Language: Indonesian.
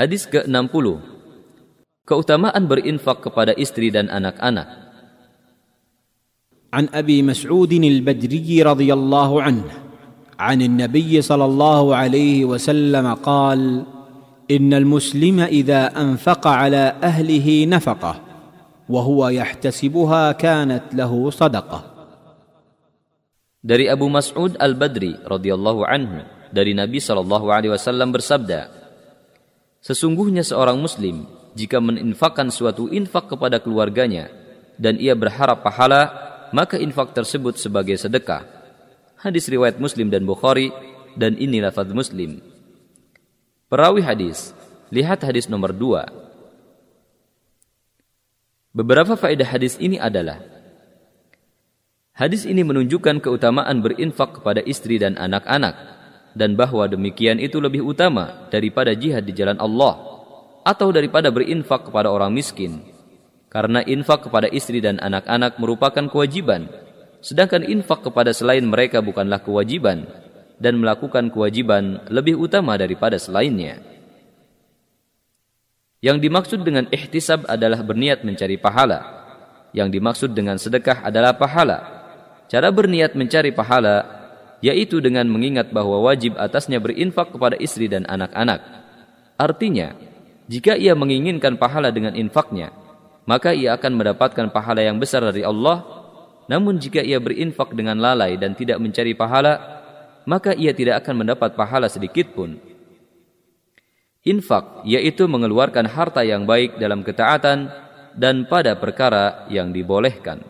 Hadis ke-60. Keutamaan berinfak kepada istri dan anak-anak. عن ابي مسعود البدري رضي الله عنه عن النبي صلى الله عليه وسلم قال ان المسلم اذا انفق على اهله نفقه وهو يحتسبها كانت له صدقه Dari Abu Mas'ud Al-Badri radhiyallahu anhu dari Nabi sallallahu alaihi wasallam bersabda Sesungguhnya seorang muslim jika meninfakkan suatu infak kepada keluarganya dan ia berharap pahala maka infak tersebut sebagai sedekah. Hadis riwayat Muslim dan Bukhari dan ini lafaz Muslim. Perawi hadis lihat hadis nomor 2 Beberapa faedah hadis ini adalah Hadis ini menunjukkan keutamaan berinfak kepada istri dan anak-anak dan bahwa demikian itu lebih utama daripada jihad di jalan Allah atau daripada berinfak kepada orang miskin. Karena infak kepada istri dan anak-anak merupakan kewajiban, sedangkan infak kepada selain mereka bukanlah kewajiban dan melakukan kewajiban lebih utama daripada selainnya. Yang dimaksud dengan ihtisab adalah berniat mencari pahala. Yang dimaksud dengan sedekah adalah pahala Cara berniat mencari pahala yaitu dengan mengingat bahwa wajib atasnya berinfak kepada istri dan anak-anak. Artinya, jika ia menginginkan pahala dengan infaknya, maka ia akan mendapatkan pahala yang besar dari Allah. Namun jika ia berinfak dengan lalai dan tidak mencari pahala, maka ia tidak akan mendapat pahala sedikit pun. Infak yaitu mengeluarkan harta yang baik dalam ketaatan dan pada perkara yang dibolehkan.